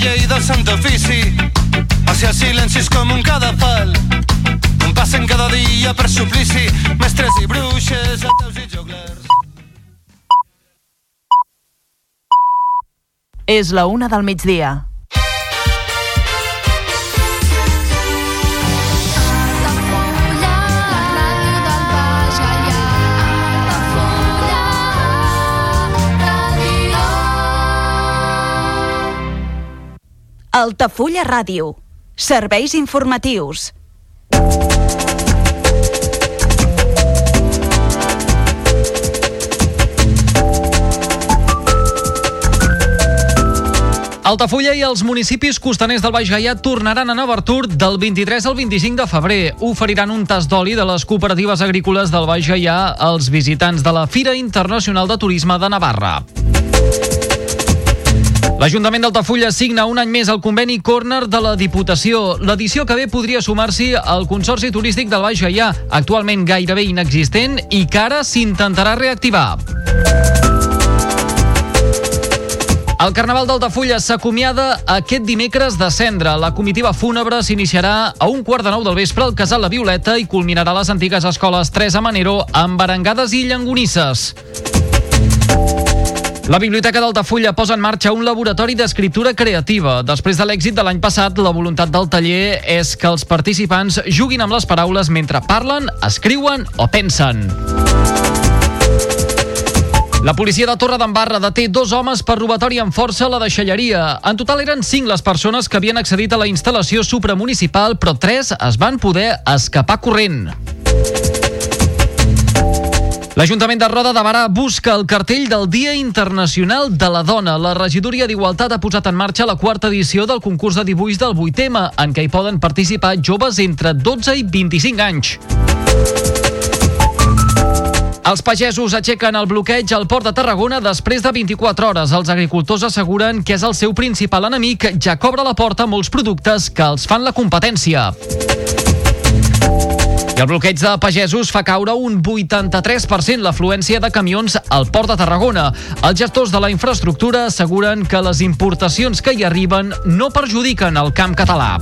llei del sant ofici, hacia silencis com un cadafal. On passen cada dia per suplici, mestres i bruixes, ateus i joglers. És la una del migdia. Altafulla Ràdio. Serveis informatius. Altafulla i els municipis costaners del Baix Gaià tornaran a Nova Artur del 23 al 25 de febrer. Oferiran un tas d'oli de les cooperatives agrícoles del Baix Gaià als visitants de la Fira Internacional de Turisme de Navarra. L'Ajuntament d'Altafulla signa un any més el conveni Corner de la Diputació. L'edició que ve podria sumar-s'hi al Consorci Turístic del Baix Gaià, actualment gairebé inexistent i que ara s'intentarà reactivar. El Carnaval d'Altafulla s'acomiada aquest dimecres de cendre. La comitiva fúnebre s'iniciarà a un quart de nou del vespre al Casal La Violeta i culminarà a les antigues escoles Teresa Manero amb barangades i llangonisses. La Biblioteca d'Altafulla posa en marxa un laboratori d'escriptura creativa. Després de l'èxit de l'any passat, la voluntat del taller és que els participants juguin amb les paraules mentre parlen, escriuen o pensen. La policia de Torre d'Embarra deté dos homes per robatori amb força a la deixalleria. En total eren cinc les persones que havien accedit a la instal·lació supramunicipal, però tres es van poder escapar corrent. L'Ajuntament de Roda de Barà busca el cartell del Dia Internacional de la Dona. La regidoria d'Igualtat ha posat en marxa la quarta edició del concurs de dibuix del 8M, en què hi poden participar joves entre 12 i 25 anys. Els pagesos aixequen el bloqueig al port de Tarragona després de 24 hores. Els agricultors asseguren que és el seu principal enemic, ja cobra la porta molts productes que els fan la competència. El bloqueig de pagesos fa caure un 83% l'afluència de camions al port de Tarragona. Els gestors de la infraestructura asseguren que les importacions que hi arriben no perjudiquen el camp català.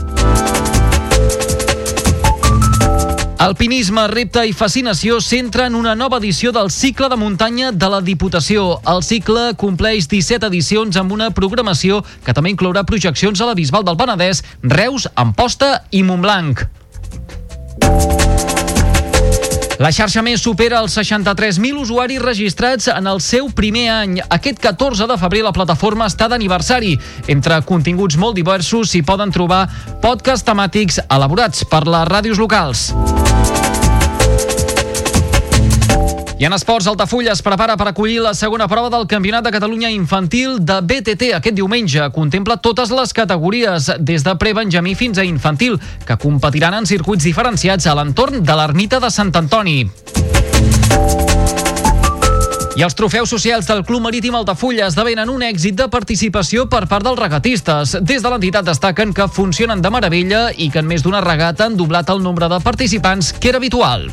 Alpinisme, repte i fascinació centren una nova edició del cicle de muntanya de la Diputació. El cicle compleix 17 edicions amb una programació que també inclourà projeccions a la Bisbal del Penedès, Reus, Amposta i Montblanc. La xarxa més supera els 63.000 usuaris registrats en el seu primer any. Aquest 14 de febrer la plataforma està d'aniversari. Entre continguts molt diversos s'hi poden trobar podcasts temàtics elaborats per les ràdios locals. I en esports, Altafulla es prepara per acollir la segona prova del Campionat de Catalunya Infantil de BTT aquest diumenge. Contempla totes les categories, des de prebenjamí fins a infantil, que competiran en circuits diferenciats a l'entorn de l'ermita de Sant Antoni. I els trofeus socials del Club Marítim Altafulla esdevenen un èxit de participació per part dels regatistes. Des de l'entitat destaquen que funcionen de meravella i que en més d'una regata han doblat el nombre de participants que era habitual.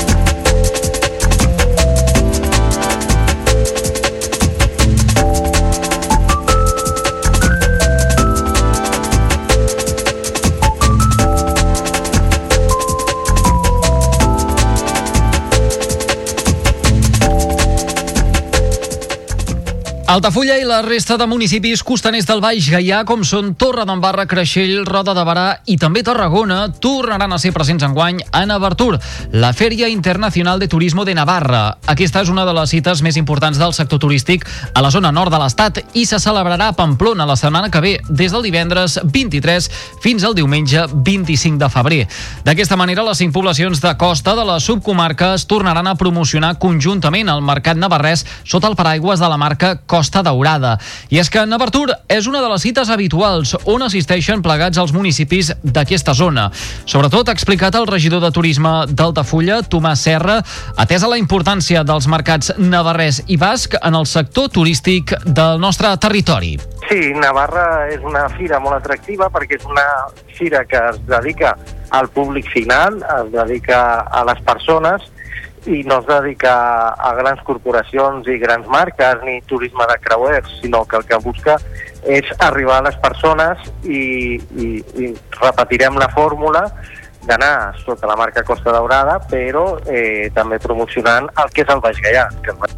Altafulla i la resta de municipis costaners del Baix Gaià, com són Torre d'Embarra, Creixell, Roda de Barà i també Tarragona, tornaran a ser presents enguany a Navartur, la Fèria Internacional de Turismo de Navarra. Aquesta és una de les cites més importants del sector turístic a la zona nord de l'estat i se celebrarà a Pamplona la setmana que ve, des del divendres 23 fins al diumenge 25 de febrer. D'aquesta manera, les cinc poblacions de costa de la subcomarca es tornaran a promocionar conjuntament al mercat navarrès sota el paraigües de la marca Costa Costa Daurada. I és que Navartur és una de les cites habituals on assisteixen plegats els municipis d'aquesta zona. Sobretot ha explicat el regidor de Turisme d'Altafulla, Tomàs Serra, atesa la importància dels mercats navarrès i basc en el sector turístic del nostre territori. Sí, Navarra és una fira molt atractiva perquè és una fira que es dedica al públic final, es dedica a les persones i no es dedica a grans corporacions i grans marques ni turisme de creuers, sinó que el que busca és arribar a les persones i, i, i repetirem la fórmula d'anar sota la marca Costa Daurada, però eh, també promocionant el que és el Baix Gaià, que el Baix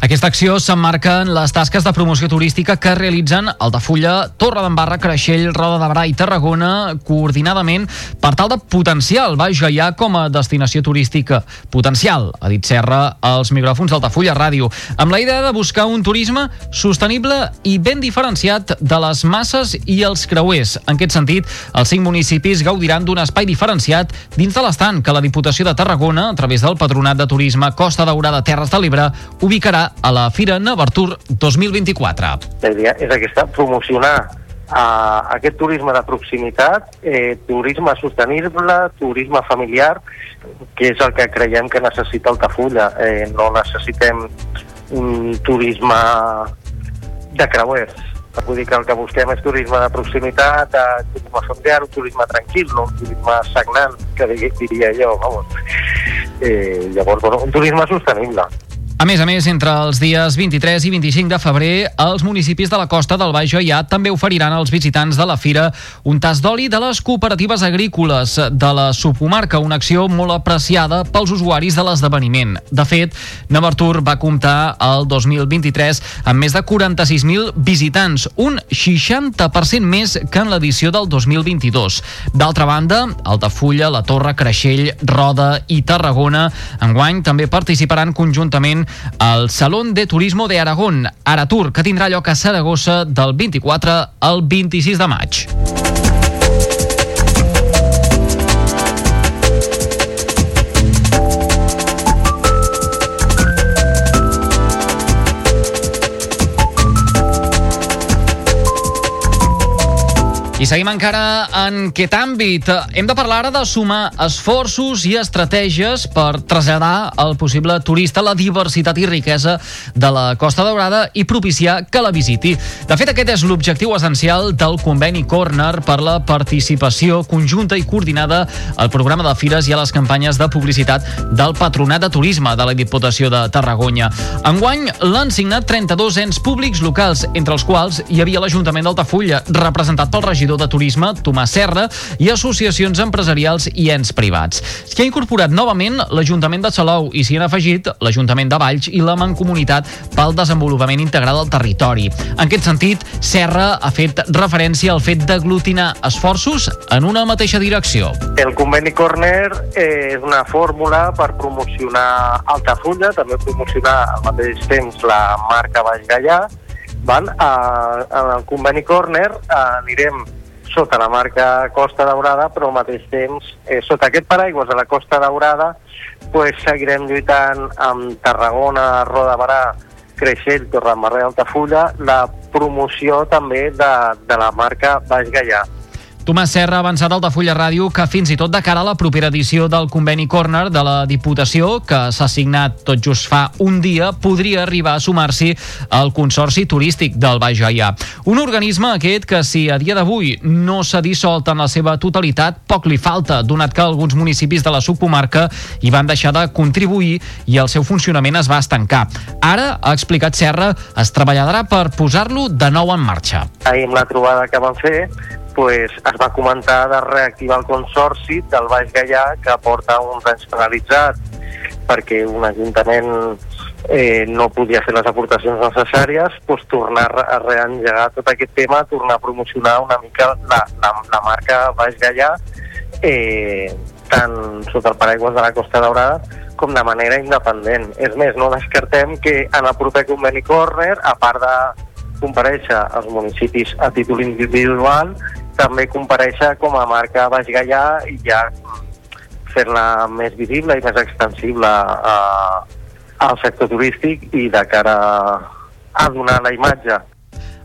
aquesta acció s'emmarca en les tasques de promoció turística que realitzen Altafulla, Torre d'Embarra, Creixell, Roda de Barà i Tarragona coordinadament per tal de potenciar el Baix Gaià com a destinació turística potencial, ha dit Serra als micròfons d'Altafulla Ràdio, amb la idea de buscar un turisme sostenible i ben diferenciat de les masses i els creuers. En aquest sentit, els cinc municipis gaudiran d'un espai diferenciat dins de l'estant que la Diputació de Tarragona, a través del Patronat de Turisme Costa Daurada Terres de l'Ebre, ubicarà a la Fira Navartur 2024. La idea és aquesta, promocionar uh, aquest turisme de proximitat, eh, turisme sostenible, turisme familiar, que és el que creiem que necessita Altafulla. Eh, no necessitem un turisme de creuers. Vull dir que el que busquem és turisme de proximitat, eh, turisme familiar, un turisme tranquil, no un turisme sagnant, que diria jo, vamos. Eh, llavors, bueno, un turisme sostenible. A més a més, entre els dies 23 i 25 de febrer, els municipis de la costa del Baix Gaià també oferiran als visitants de la fira un tas d'oli de les cooperatives agrícoles de la subcomarca, una acció molt apreciada pels usuaris de l'esdeveniment. De fet, Navartur va comptar el 2023 amb més de 46.000 visitants, un 60% més que en l'edició del 2022. D'altra banda, Altafulla, La Torre, Creixell, Roda i Tarragona enguany també participaran conjuntament al Salón de Turismo de Aragón, Aratur, que tindrà lloc a Saragossa del 24 al 26 de maig. I seguim encara en aquest àmbit. Hem de parlar ara de sumar esforços i estratègies per traslladar al possible turista la diversitat i riquesa de la Costa Daurada i propiciar que la visiti. De fet, aquest és l'objectiu essencial del conveni Corner per la participació conjunta i coordinada al programa de fires i a les campanyes de publicitat del Patronat de Turisme de la Diputació de Tarragona. Enguany l'han signat 32 ens públics locals, entre els quals hi havia l'Ajuntament d'Altafulla, representat pel regidor regidor de Turisme, Tomàs Serra, i associacions empresarials i ens privats. S'hi ha incorporat novament l'Ajuntament de Salou i s'hi han afegit l'Ajuntament de Valls i la Mancomunitat pel Desenvolupament Integral del Territori. En aquest sentit, Serra ha fet referència al fet d'aglutinar esforços en una mateixa direcció. El conveni Corner és una fórmula per promocionar Altafulla, també promocionar al mateix temps la marca Baix Gallà, Val? En el conveni Corner uh, anirem sota la marca Costa Daurada, però al mateix temps, eh, sota aquest paraigües de la Costa Daurada, pues, seguirem lluitant amb Tarragona, Roda Barà, Creixell, Torremarrà i Altafulla, la promoció també de, de la marca Baix Gaià. Tomàs Serra ha avançat al Fulla Ràdio que fins i tot de cara a la propera edició del conveni Corner de la Diputació, que s'ha signat tot just fa un dia, podria arribar a sumar-s'hi al Consorci Turístic del Baix Gaià. Un organisme aquest que, si a dia d'avui no s'ha dissolt en la seva totalitat, poc li falta, donat que alguns municipis de la subcomarca hi van deixar de contribuir i el seu funcionament es va estancar. Ara, ha explicat Serra, es treballarà per posar-lo de nou en marxa. Ahir amb la trobada que vam fer pues, es va comentar de reactivar el consorci del Baix Gaià que porta uns anys penalitzat perquè un ajuntament eh, no podia fer les aportacions necessàries, doncs tornar a reengegar tot aquest tema, tornar a promocionar una mica la, la, la marca Baix Gallà, eh, tant sota el paraigües de la Costa Daurada com de manera independent. És més, no descartem que en el proper conveni Corner, a part de compareixer als municipis a títol individual, també compareixer com a marca Baix Gallà i ja fer-la més visible i més extensible a, al sector turístic i de cara a donar la imatge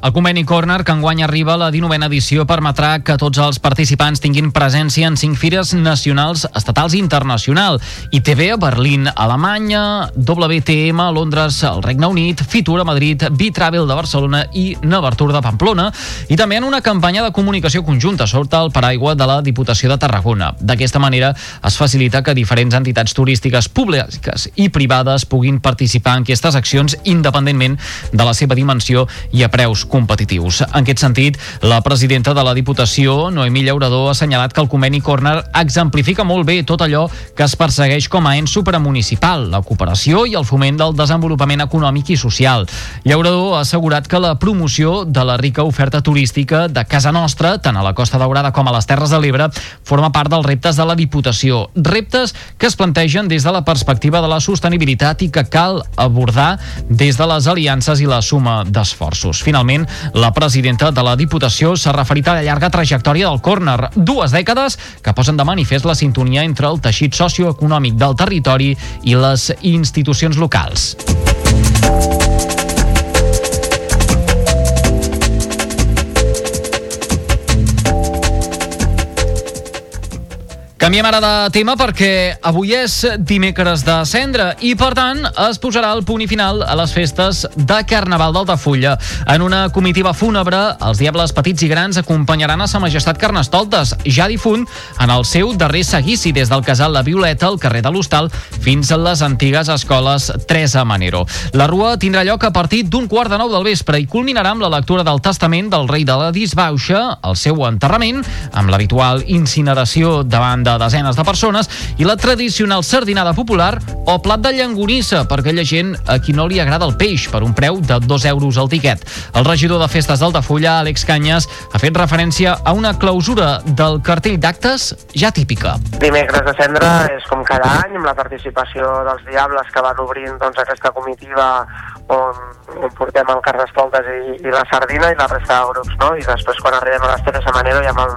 el conveni Corner, que enguany arriba a la 19a edició, permetrà que tots els participants tinguin presència en cinc fires nacionals, estatals i internacional. ITV a Berlín, Alemanya, WTM a Londres, al Regne Unit, Fitur a Madrid, B-Travel de Barcelona i Nevertur de Pamplona, i també en una campanya de comunicació conjunta sota el paraigua de la Diputació de Tarragona. D'aquesta manera es facilita que diferents entitats turístiques públiques i privades puguin participar en aquestes accions independentment de la seva dimensió i a preus competitius. En aquest sentit, la presidenta de la Diputació, Noemí Llaurador, ha assenyalat que el conveni Corner exemplifica molt bé tot allò que es persegueix com a ens supramunicipal, la cooperació i el foment del desenvolupament econòmic i social. Llaurador ha assegurat que la promoció de la rica oferta turística de casa nostra, tant a la Costa Daurada com a les Terres de l'Ebre, forma part dels reptes de la Diputació. Reptes que es plantegen des de la perspectiva de la sostenibilitat i que cal abordar des de les aliances i la suma d'esforços. Finalment, la presidenta de la Diputació s'ha referit a la llarga trajectòria del córner, dues dècades que posen de manifest la sintonia entre el teixit socioeconòmic del territori i les institucions locals. Canviem ara de tema perquè avui és dimecres de cendra i, per tant, es posarà el punt i final a les festes de Carnaval d'Altafulla. En una comitiva fúnebre, els diables petits i grans acompanyaran a Sa Majestat Carnestoltes, ja difunt, en el seu darrer seguici des del casal La Violeta, al carrer de l'Hostal, fins a les antigues escoles Teresa Manero. La rua tindrà lloc a partir d'un quart de nou del vespre i culminarà amb la lectura del testament del rei de la Disbauxa, el seu enterrament, amb l'habitual incineració davant de de desenes de persones i la tradicional sardinada popular o plat de llangonissa per aquella gent a qui no li agrada el peix per un preu de 2 euros al tiquet. El regidor de festes d'Altafulla, Àlex Canyes, ha fet referència a una clausura del cartell d'actes ja típica. Dimecres de cendra és com cada any, amb la participació dels Diables que van obrint doncs, aquesta comitiva on, on portem el Carnestoltes i, i la Sardina i la resta de grups, no? I després quan arribem a les Teresa Manero hi ha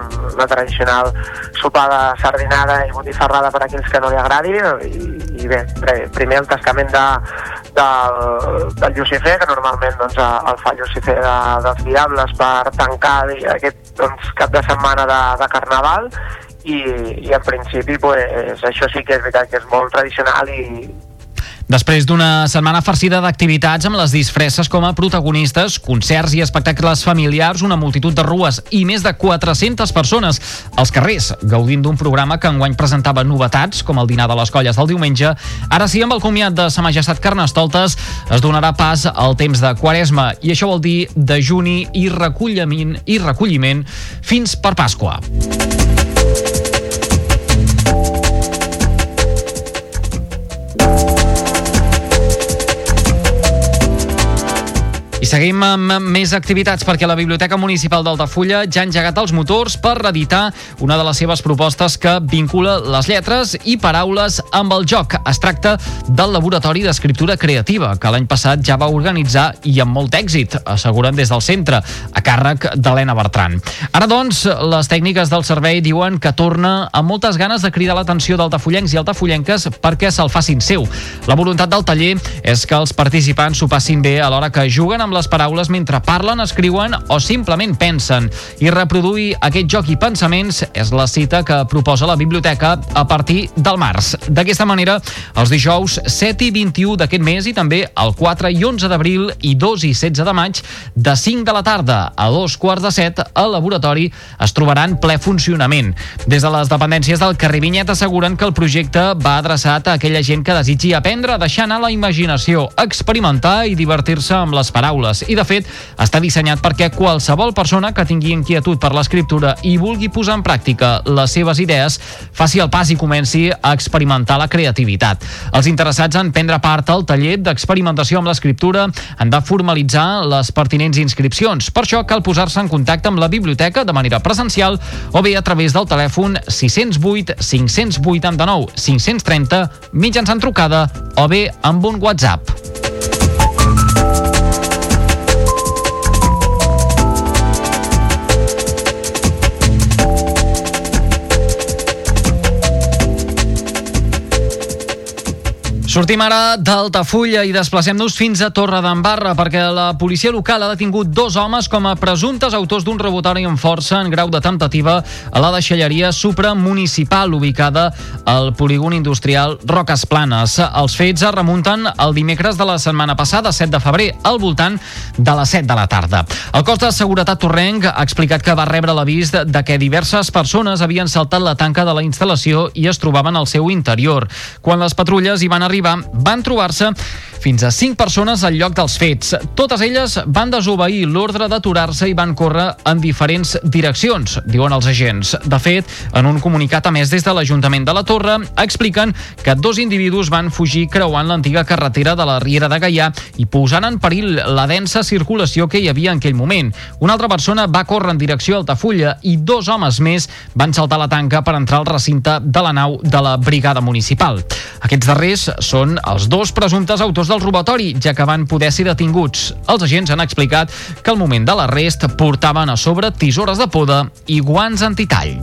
la tradicional sopar de sardinada i botifarrada per a aquells que no li agradi i, i bé, primer el tascament de, del, del Lucifer, que normalment doncs, el fa Lucifer de, dels Diables per tancar aquest doncs, cap de setmana de, de Carnaval i, i en principi pues, això sí que és veritat que és molt tradicional i, Després d'una setmana farcida d'activitats amb les disfresses com a protagonistes, concerts i espectacles familiars, una multitud de rues i més de 400 persones als carrers, gaudint d'un programa que enguany presentava novetats, com el dinar de les colles del diumenge, ara sí, amb el comiat de Sa Majestat Carnestoltes, es donarà pas al temps de Quaresma, i això vol dir dejuni i recolliment, i recolliment fins per Pasqua. I seguim amb més activitats perquè la Biblioteca Municipal d'Altafulla ja ha engegat els motors per reeditar una de les seves propostes que vincula les lletres i paraules amb el joc. Es tracta del Laboratori d'Escriptura Creativa, que l'any passat ja va organitzar i amb molt èxit, asseguren des del centre, a càrrec d'Helena Bertran. Ara, doncs, les tècniques del servei diuen que torna amb moltes ganes de cridar l'atenció d'altafullencs i altafullenques perquè se'l facin seu. La voluntat del taller és que els participants s'ho passin bé a l'hora que juguen amb les paraules mentre parlen, escriuen o simplement pensen. I reproduir aquest joc i pensaments és la cita que proposa la biblioteca a partir del març. D'aquesta manera, els dijous 7 i 21 d'aquest mes i també el 4 i 11 d'abril i 2 i 16 de maig de 5 de la tarda a dos quarts de 7 al laboratori es trobaran ple funcionament. Des de les dependències del carrer Vinyet asseguren que el projecte va adreçat a aquella gent que desitgi aprendre, deixar anar la imaginació, experimentar i divertir-se amb les paraules accessibles i, de fet, està dissenyat perquè qualsevol persona que tingui inquietud per l'escriptura i vulgui posar en pràctica les seves idees faci el pas i comenci a experimentar la creativitat. Els interessats en prendre part al taller d'experimentació amb l'escriptura han de formalitzar les pertinents inscripcions. Per això cal posar-se en contacte amb la biblioteca de manera presencial o bé a través del telèfon 608 589 530 mitjançant trucada o bé amb un WhatsApp. Sortim ara d'Altafulla i desplacem-nos fins a Torredembarra perquè la policia local ha detingut dos homes com a presumptes autors d'un robotori amb força en grau de temptativa a la deixalleria supramunicipal ubicada al polígon industrial Roques Planes. Els fets es remunten el dimecres de la setmana passada, 7 de febrer, al voltant de les 7 de la tarda. El cos de seguretat torrenc ha explicat que va rebre l'avís de que diverses persones havien saltat la tanca de la instal·lació i es trobaven al seu interior. Quan les patrulles hi van arribar, van trobar-se fins a 5 persones al lloc dels fets. Totes elles van desobeir l'ordre d'aturar-se i van córrer en diferents direccions, diuen els agents. De fet, en un comunicat més des de l'Ajuntament de la Torre, expliquen que dos individus van fugir creuant l'antiga carretera de la Riera de Gaià i posant en perill la densa circulació que hi havia en aquell moment. Una altra persona va córrer en direcció a Altafulla i dos homes més van saltar la tanca per entrar al recinte de la nau de la brigada municipal. Aquests darrers són els dos presumptes autors del robatori, ja que van poder ser detinguts. Els agents han explicat que al moment de l'arrest portaven a sobre tisores de poda i guants antitall.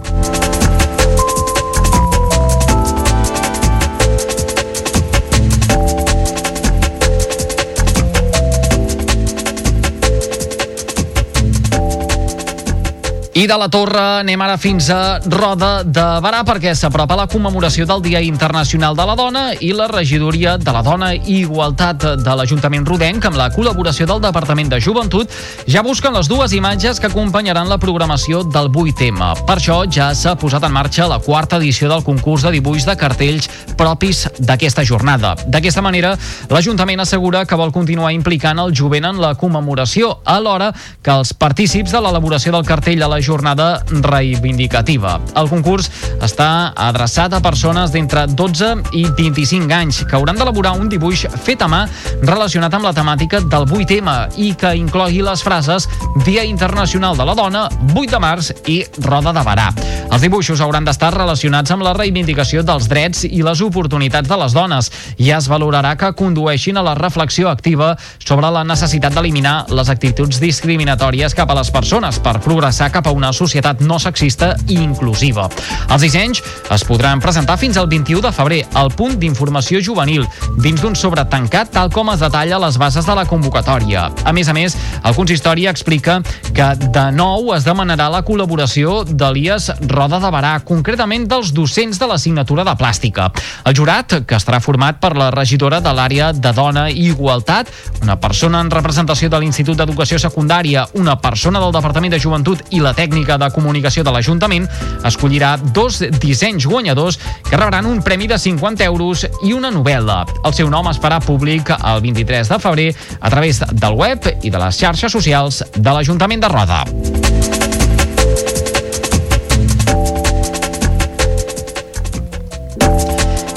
I de la Torre anem ara fins a Roda de Barà perquè s'apropa la commemoració del Dia Internacional de la Dona i la regidoria de la Dona i Igualtat de l'Ajuntament Rodenc amb la col·laboració del Departament de Joventut ja busquen les dues imatges que acompanyaran la programació del 8M. Per això ja s'ha posat en marxa la quarta edició del concurs de dibuix de cartells propis d'aquesta jornada. D'aquesta manera, l'Ajuntament assegura que vol continuar implicant el jovent en la commemoració, alhora que els partícips de l'elaboració del cartell a la jornada reivindicativa. El concurs està adreçat a persones d'entre 12 i 25 anys que hauran d'elaborar un dibuix fet a mà relacionat amb la temàtica del 8M i que inclogui les frases Dia Internacional de la Dona, 8 de març i Roda de Barà. Els dibuixos hauran d'estar relacionats amb la reivindicació dels drets i les oportunitats de les dones i es valorarà que condueixin a la reflexió activa sobre la necessitat d'eliminar les actituds discriminatòries cap a les persones per progressar cap a una societat no sexista i inclusiva. Els dissenys es podran presentar fins al 21 de febrer al punt d'informació juvenil, dins d'un sobre tancat tal com es detalla les bases de la convocatòria. A més a més, el consistori explica que de nou es demanarà la col·laboració de l'IES Roda de Barà, concretament dels docents de l'assignatura de plàstica. El jurat, que estarà format per la regidora de l'àrea de dona i igualtat, una persona en representació de l'Institut d'Educació Secundària, una persona del Departament de Joventut i la tècnica de comunicació de l'Ajuntament, escollirà dos dissenys guanyadors que rebran un premi de 50 euros i una novel·la. El seu nom es farà públic el 23 de febrer a través del web i de les xarxes socials de l'Ajuntament de Roda.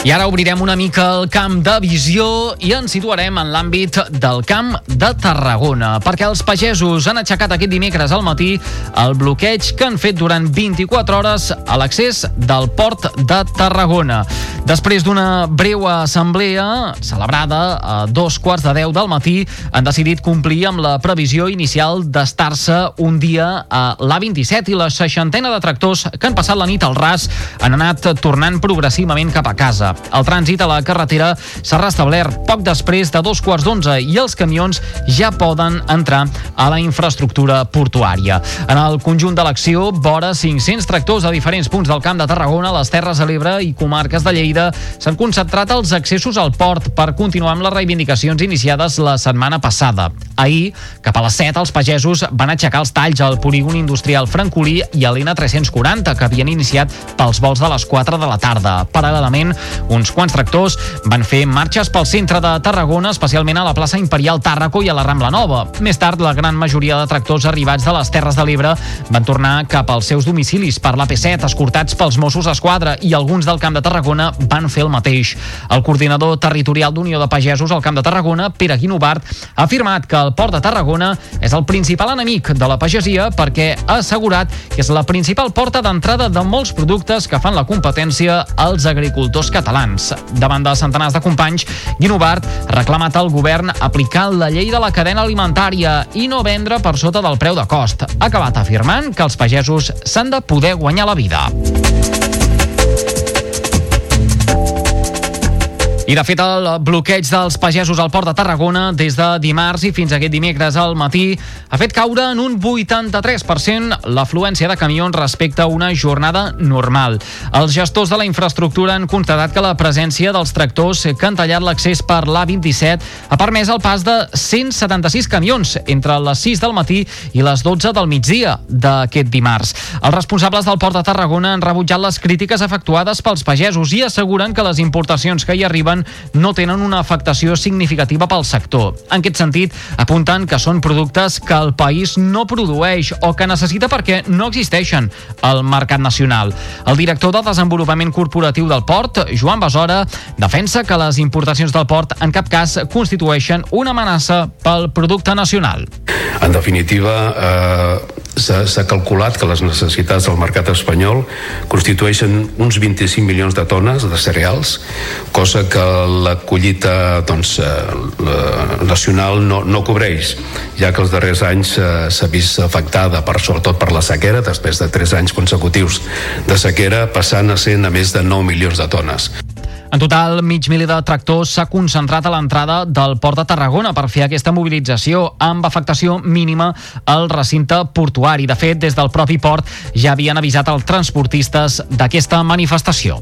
I ara obrirem una mica el camp de visió i ens situarem en l'àmbit del camp de Tarragona, perquè els pagesos han aixecat aquest dimecres al matí el bloqueig que han fet durant 24 hores a l'accés del port de Tarragona. Després d'una breu assemblea celebrada a dos quarts de deu del matí, han decidit complir amb la previsió inicial d'estar-se un dia a l'A27 i la seixantena de tractors que han passat la nit al ras han anat tornant progressivament cap a casa. El trànsit a la carretera s'ha restablert poc després de dos quarts d'onze i els camions ja poden entrar a la infraestructura portuària. En el conjunt de l'acció, vora 500 tractors a diferents punts del Camp de Tarragona, les Terres de l'Ebre i comarques de Lleida s'han concentrat als accessos al port per continuar amb les reivindicacions iniciades la setmana passada. Ahir, cap a les 7, els pagesos van aixecar els talls al polígon industrial Francolí i a l'N340, que havien iniciat pels vols de les 4 de la tarda. Paral·lelament, Uns quants tractors van fer marxes pel centre de Tarragona, especialment a la plaça Imperial Tàrraco i a la Rambla Nova. Més tard, la gran majoria de tractors arribats de les Terres de l'Ebre van tornar cap als seus domicilis per la P7, escortats pels Mossos d'Esquadra, i alguns del Camp de Tarragona van fer el mateix. El coordinador territorial d'Unió de Pagesos al Camp de Tarragona, Pere Guinovart, ha afirmat que el Port de Tarragona és el principal enemic de la pagesia perquè ha assegurat que és la principal porta d'entrada de molts productes que fan la competència als agricultors catalans. Davant de centenars de companys, Guinovart ha reclamat al govern aplicar la llei de la cadena alimentària i no vendre per sota del preu de cost. Ha acabat afirmant que els pagesos s'han de poder guanyar la vida. I de fet el bloqueig dels pagesos al port de Tarragona des de dimarts i fins aquest dimecres al matí ha fet caure en un 83% l'afluència de camions respecte a una jornada normal. Els gestors de la infraestructura han constatat que la presència dels tractors que han tallat l'accés per l'A27 ha permès el pas de 176 camions entre les 6 del matí i les 12 del migdia d'aquest dimarts. Els responsables del port de Tarragona han rebutjat les crítiques efectuades pels pagesos i asseguren que les importacions que hi arriben no tenen una afectació significativa pel sector. En aquest sentit, apunten que són productes que el país no produeix o que necessita perquè no existeixen al mercat nacional. El director de Desenvolupament Corporatiu del Port, Joan Besora, defensa que les importacions del port en cap cas constitueixen una amenaça pel producte nacional. En definitiva, eh, s'ha calculat que les necessitats del mercat espanyol constitueixen uns 25 milions de tones de cereals, cosa que la collita doncs, eh, nacional no, no cobreix, ja que els darrers anys eh, s'ha vist afectada per, sobretot per la sequera, després de 3 anys consecutius de sequera, passant a ser a més de 9 milions de tones. En total, mig miler de tractors s'ha concentrat a l'entrada del Port de Tarragona per fer aquesta mobilització amb afectació mínima al recinte portuari. De fet, des del propi port ja havien avisat els transportistes d'aquesta manifestació.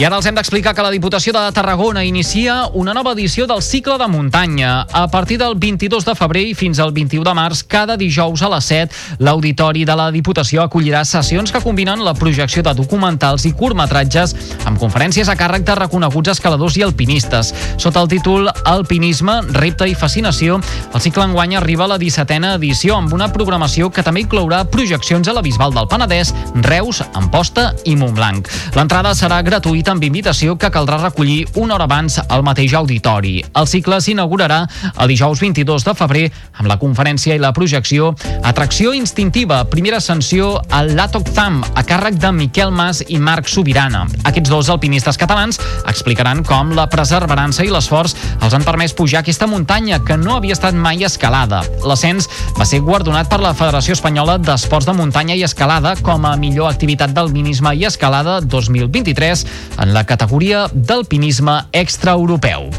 I ara els hem d'explicar que la Diputació de Tarragona inicia una nova edició del cicle de muntanya. A partir del 22 de febrer i fins al 21 de març, cada dijous a les 7, l'Auditori de la Diputació acollirà sessions que combinen la projecció de documentals i curtmetratges amb conferències a càrrec de reconeguts escaladors i alpinistes. Sota el títol Alpinisme, repte i fascinació, el cicle enguany arriba a la 17a edició amb una programació que també inclourà projeccions a la Bisbal del Penedès, Reus, Amposta i Montblanc. L'entrada serà gratuïta amb invitació que caldrà recollir una hora abans al mateix auditori. El cicle s'inaugurarà el dijous 22 de febrer amb la conferència i la projecció Atracció instintiva, primera ascensió al Latok Tham, a càrrec de Miquel Mas i Marc Sobirana. Aquests dos alpinistes catalans explicaran com la preservarança i l'esforç els han permès pujar aquesta muntanya que no havia estat mai escalada. L'ascens va ser guardonat per la Federació Espanyola d'Esports de Muntanya i Escalada com a millor activitat d'alpinisme i escalada 2023 en la categoria d'alpinisme extraeuropeu.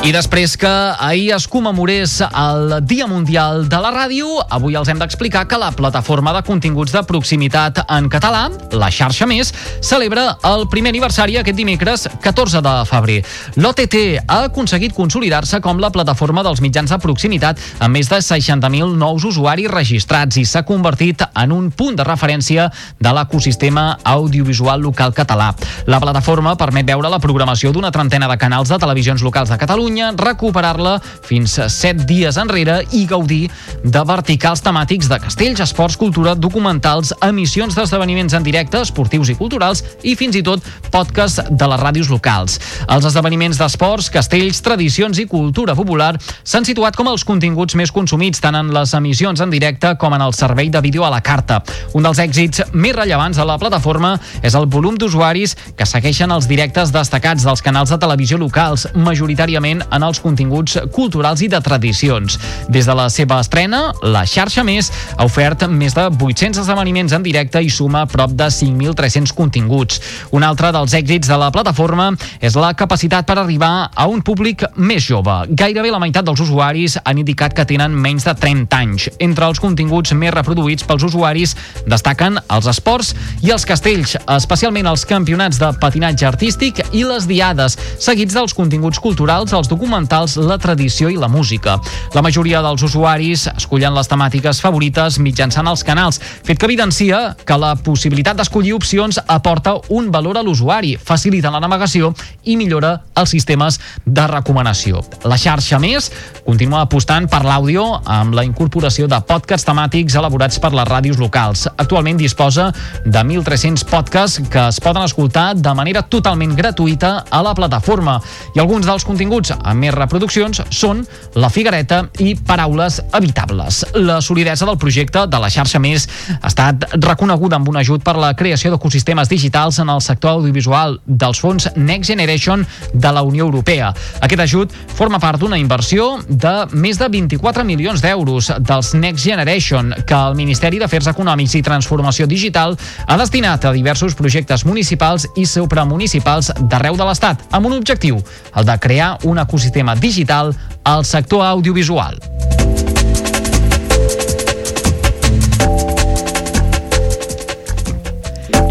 I després que ahir es commemorés el Dia Mundial de la Ràdio, avui els hem d'explicar que la plataforma de continguts de proximitat en català, la xarxa Més, celebra el primer aniversari aquest dimecres 14 de febrer. L'OTT ha aconseguit consolidar-se com la plataforma dels mitjans de proximitat amb més de 60.000 nous usuaris registrats i s'ha convertit en un punt de referència de l'ecosistema audiovisual local català. La plataforma permet veure la programació d'una trentena de canals de televisions locals de Catalunya Catalunya, recuperar-la fins a 7 dies enrere i gaudir de verticals temàtics de castells, esports, cultura, documentals, emissions d'esdeveniments en directe, esportius i culturals i fins i tot podcast de les ràdios locals. Els esdeveniments d'esports, castells, tradicions i cultura popular s'han situat com els continguts més consumits tant en les emissions en directe com en el servei de vídeo a la carta. Un dels èxits més rellevants de la plataforma és el volum d'usuaris que segueixen els directes destacats dels canals de televisió locals, majoritàriament especialment en els continguts culturals i de tradicions. Des de la seva estrena, la xarxa Més ha ofert més de 800 esdeveniments en directe i suma prop de 5.300 continguts. Un altre dels èxits de la plataforma és la capacitat per arribar a un públic més jove. Gairebé la meitat dels usuaris han indicat que tenen menys de 30 anys. Entre els continguts més reproduïts pels usuaris destaquen els esports i els castells, especialment els campionats de patinatge artístic i les diades, seguits dels continguts culturals, els documentals, la tradició i la música. La majoria dels usuaris escollen les temàtiques favorites mitjançant els canals, fet que evidencia que la possibilitat d'escollir opcions aporta un valor a l'usuari, facilita la navegació i millora els sistemes de recomanació. La xarxa més continua apostant per l'àudio amb la incorporació de podcasts temàtics elaborats per les ràdios locals. Actualment disposa de 1.300 podcasts que es poden escoltar de manera totalment gratuïta a la plataforma i alguns dels continguts amb més reproduccions són La Figuereta i Paraules Habitables. La solidesa del projecte de la xarxa més ha estat reconeguda amb un ajut per la creació d'ecosistemes digitals en el sector audiovisual dels fons Next Generation de la Unió Europea. Aquest ajut forma part d'una inversió de més de 24 milions d'euros dels Next Generation que el Ministeri d'Afers Econòmics i Transformació Digital ha destinat a diversos projectes municipals i supramunicipals d'arreu de l'Estat, amb un objectiu, el de crear un ecosistema digital al sector audiovisual.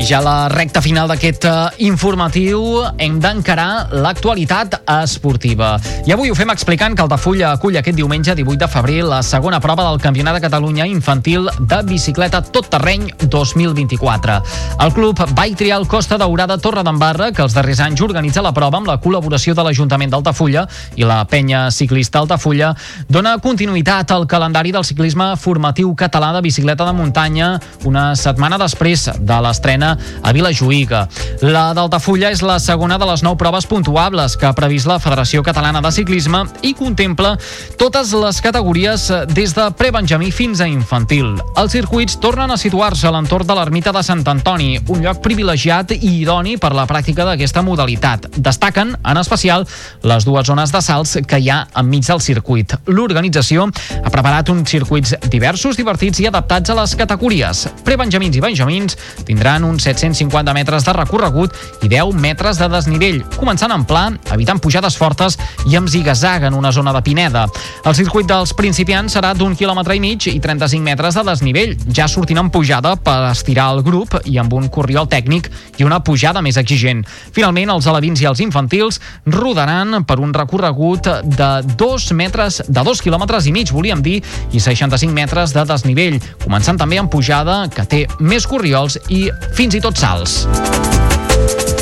Ja a la recta final d'aquest uh, informatiu hem d'encarar l'actualitat esportiva. I avui ho fem explicant que el Tafulla acull aquest diumenge 18 de febrer la segona prova del Campionat de Catalunya infantil de bicicleta tot terreny 2024. El club Bike Trial Costa Daurada Torredembarra, que els darrers anys organitza la prova amb la col·laboració de l'Ajuntament d'Altafulla i la penya ciclista Altafulla, dona continuïtat al calendari del ciclisme formatiu català de bicicleta de muntanya una setmana després de l'estrena a Vilajuïga. La d'Altafulla és la segona de les nou proves puntuables que ha previst la Federació Catalana de Ciclisme i contempla totes les categories des de prebenjamí fins a infantil. Els circuits tornen a situar-se a l'entorn de l'ermita de Sant Antoni, un lloc privilegiat i idoni per la pràctica d'aquesta modalitat. Destaquen, en especial, les dues zones de salts que hi ha enmig del circuit. L'organització ha preparat uns circuits diversos, divertits i adaptats a les categories. Prebenjamins i benjamins tindran uns 750 metres de recorregut i 10 metres de desnivell, començant en pla, evitant pujades fortes i amb zigasag en una zona de Pineda. El circuit dels principiants serà d'un quilòmetre i mig i 35 metres de desnivell, ja sortint en pujada per estirar el grup i amb un corriol tècnic i una pujada més exigent. Finalment, els alevins i els infantils rodaran per un recorregut de 2 metres, de 2 quilòmetres i mig, volíem dir, i 65 metres de desnivell, començant també en pujada que té més corriols i fins fins i tot salts.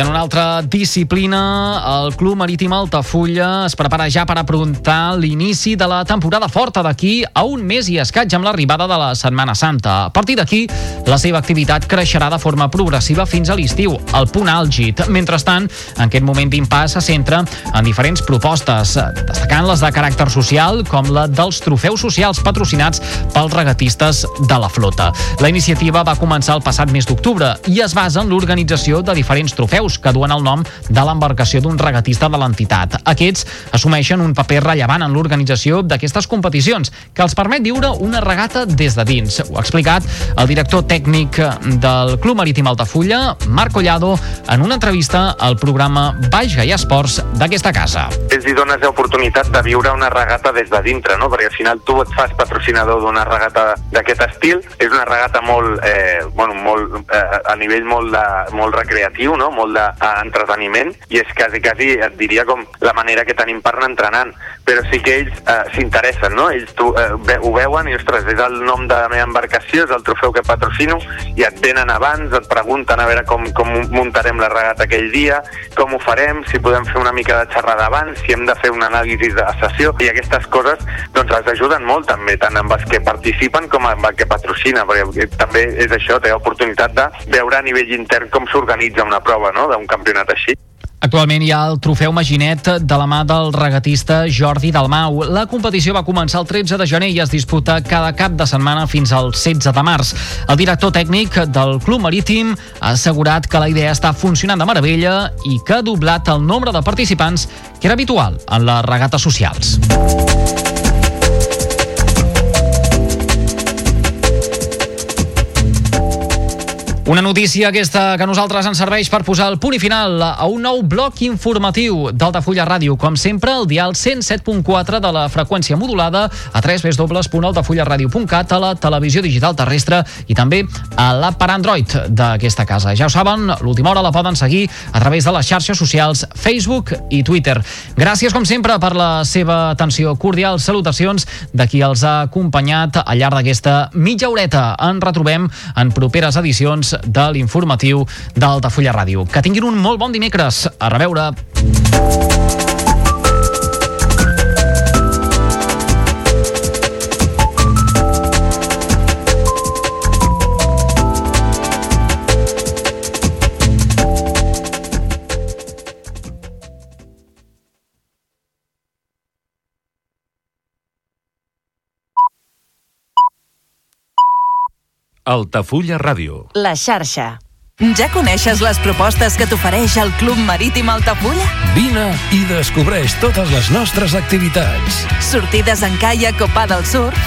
En una altra disciplina, el Club Marítim Altafulla es prepara ja per afrontar l'inici de la temporada forta d'aquí a un mes i escaig amb l'arribada de la Setmana Santa. A partir d'aquí, la seva activitat creixerà de forma progressiva fins a l'estiu, al punt àlgid. Mentrestant, en aquest moment d'impàs se centra en diferents propostes, destacant les de caràcter social, com la dels trofeus socials patrocinats pels regatistes de la flota. La iniciativa va començar el passat mes d'octubre i es basa en l'organització de diferents trofeus trofeus que duen el nom de l'embarcació d'un regatista de l'entitat. Aquests assumeixen un paper rellevant en l'organització d'aquestes competicions, que els permet viure una regata des de dins. Ho ha explicat el director tècnic del Club Marítim Altafulla, Marc Collado, en una entrevista al programa Baix Gaià Esports d'aquesta casa. Ells hi dones l'oportunitat de viure una regata des de dintre, no? perquè al final tu et fas patrocinador d'una regata d'aquest estil. És una regata molt, eh, bueno, molt eh, a nivell molt, de, molt recreatiu, no? molt d'entreteniment, i és quasi, quasi, et diria, com la manera que tenim per anar entrenant. Però sí que ells eh, s'interessen, no? Ells tu, eh, ho veuen i, ostres, és el nom de la meva embarcació, és el trofeu que patrocino, i et venen abans, et pregunten a veure com, com muntarem la regata aquell dia, com ho farem, si podem fer una mica de xerrada abans, si hem de fer un anàlisi de sessió, i aquestes coses doncs els ajuden molt també, tant amb els que participen com amb els que patrocina, perquè també és això, té l'oportunitat de veure a nivell intern com s'organitza una prova no? D'un campionat així. Actualment hi ha el trofeu Maginet de la mà del regatista Jordi Dalmau. La competició va començar el 13 de gener i es disputa cada cap de setmana fins al 16 de març. El director tècnic del Club Marítim ha assegurat que la idea està funcionant de meravella i que ha doblat el nombre de participants que era habitual en les regates socials. Una notícia aquesta que nosaltres ens serveix per posar el punt i final a un nou bloc informatiu d'Altafulla Ràdio. Com sempre, el dial 107.4 de la freqüència modulada a www.altafullaradio.cat a la televisió digital terrestre i també a l'app per Android d'aquesta casa. Ja ho saben, l'última hora la poden seguir a través de les xarxes socials Facebook i Twitter. Gràcies, com sempre, per la seva atenció cordial. Salutacions de qui els ha acompanyat al llarg d'aquesta mitja horeta. Ens retrobem en properes edicions de l'informatiu d'Altafulla Ràdio. Que tinguin un molt bon dimecres. A reveure. Altafulla Ràdio. La xarxa. Ja coneixes les propostes que t'ofereix el Club Marítim Altafulla? Vine i descobreix totes les nostres activitats. Sortides en caiac o pa del surf,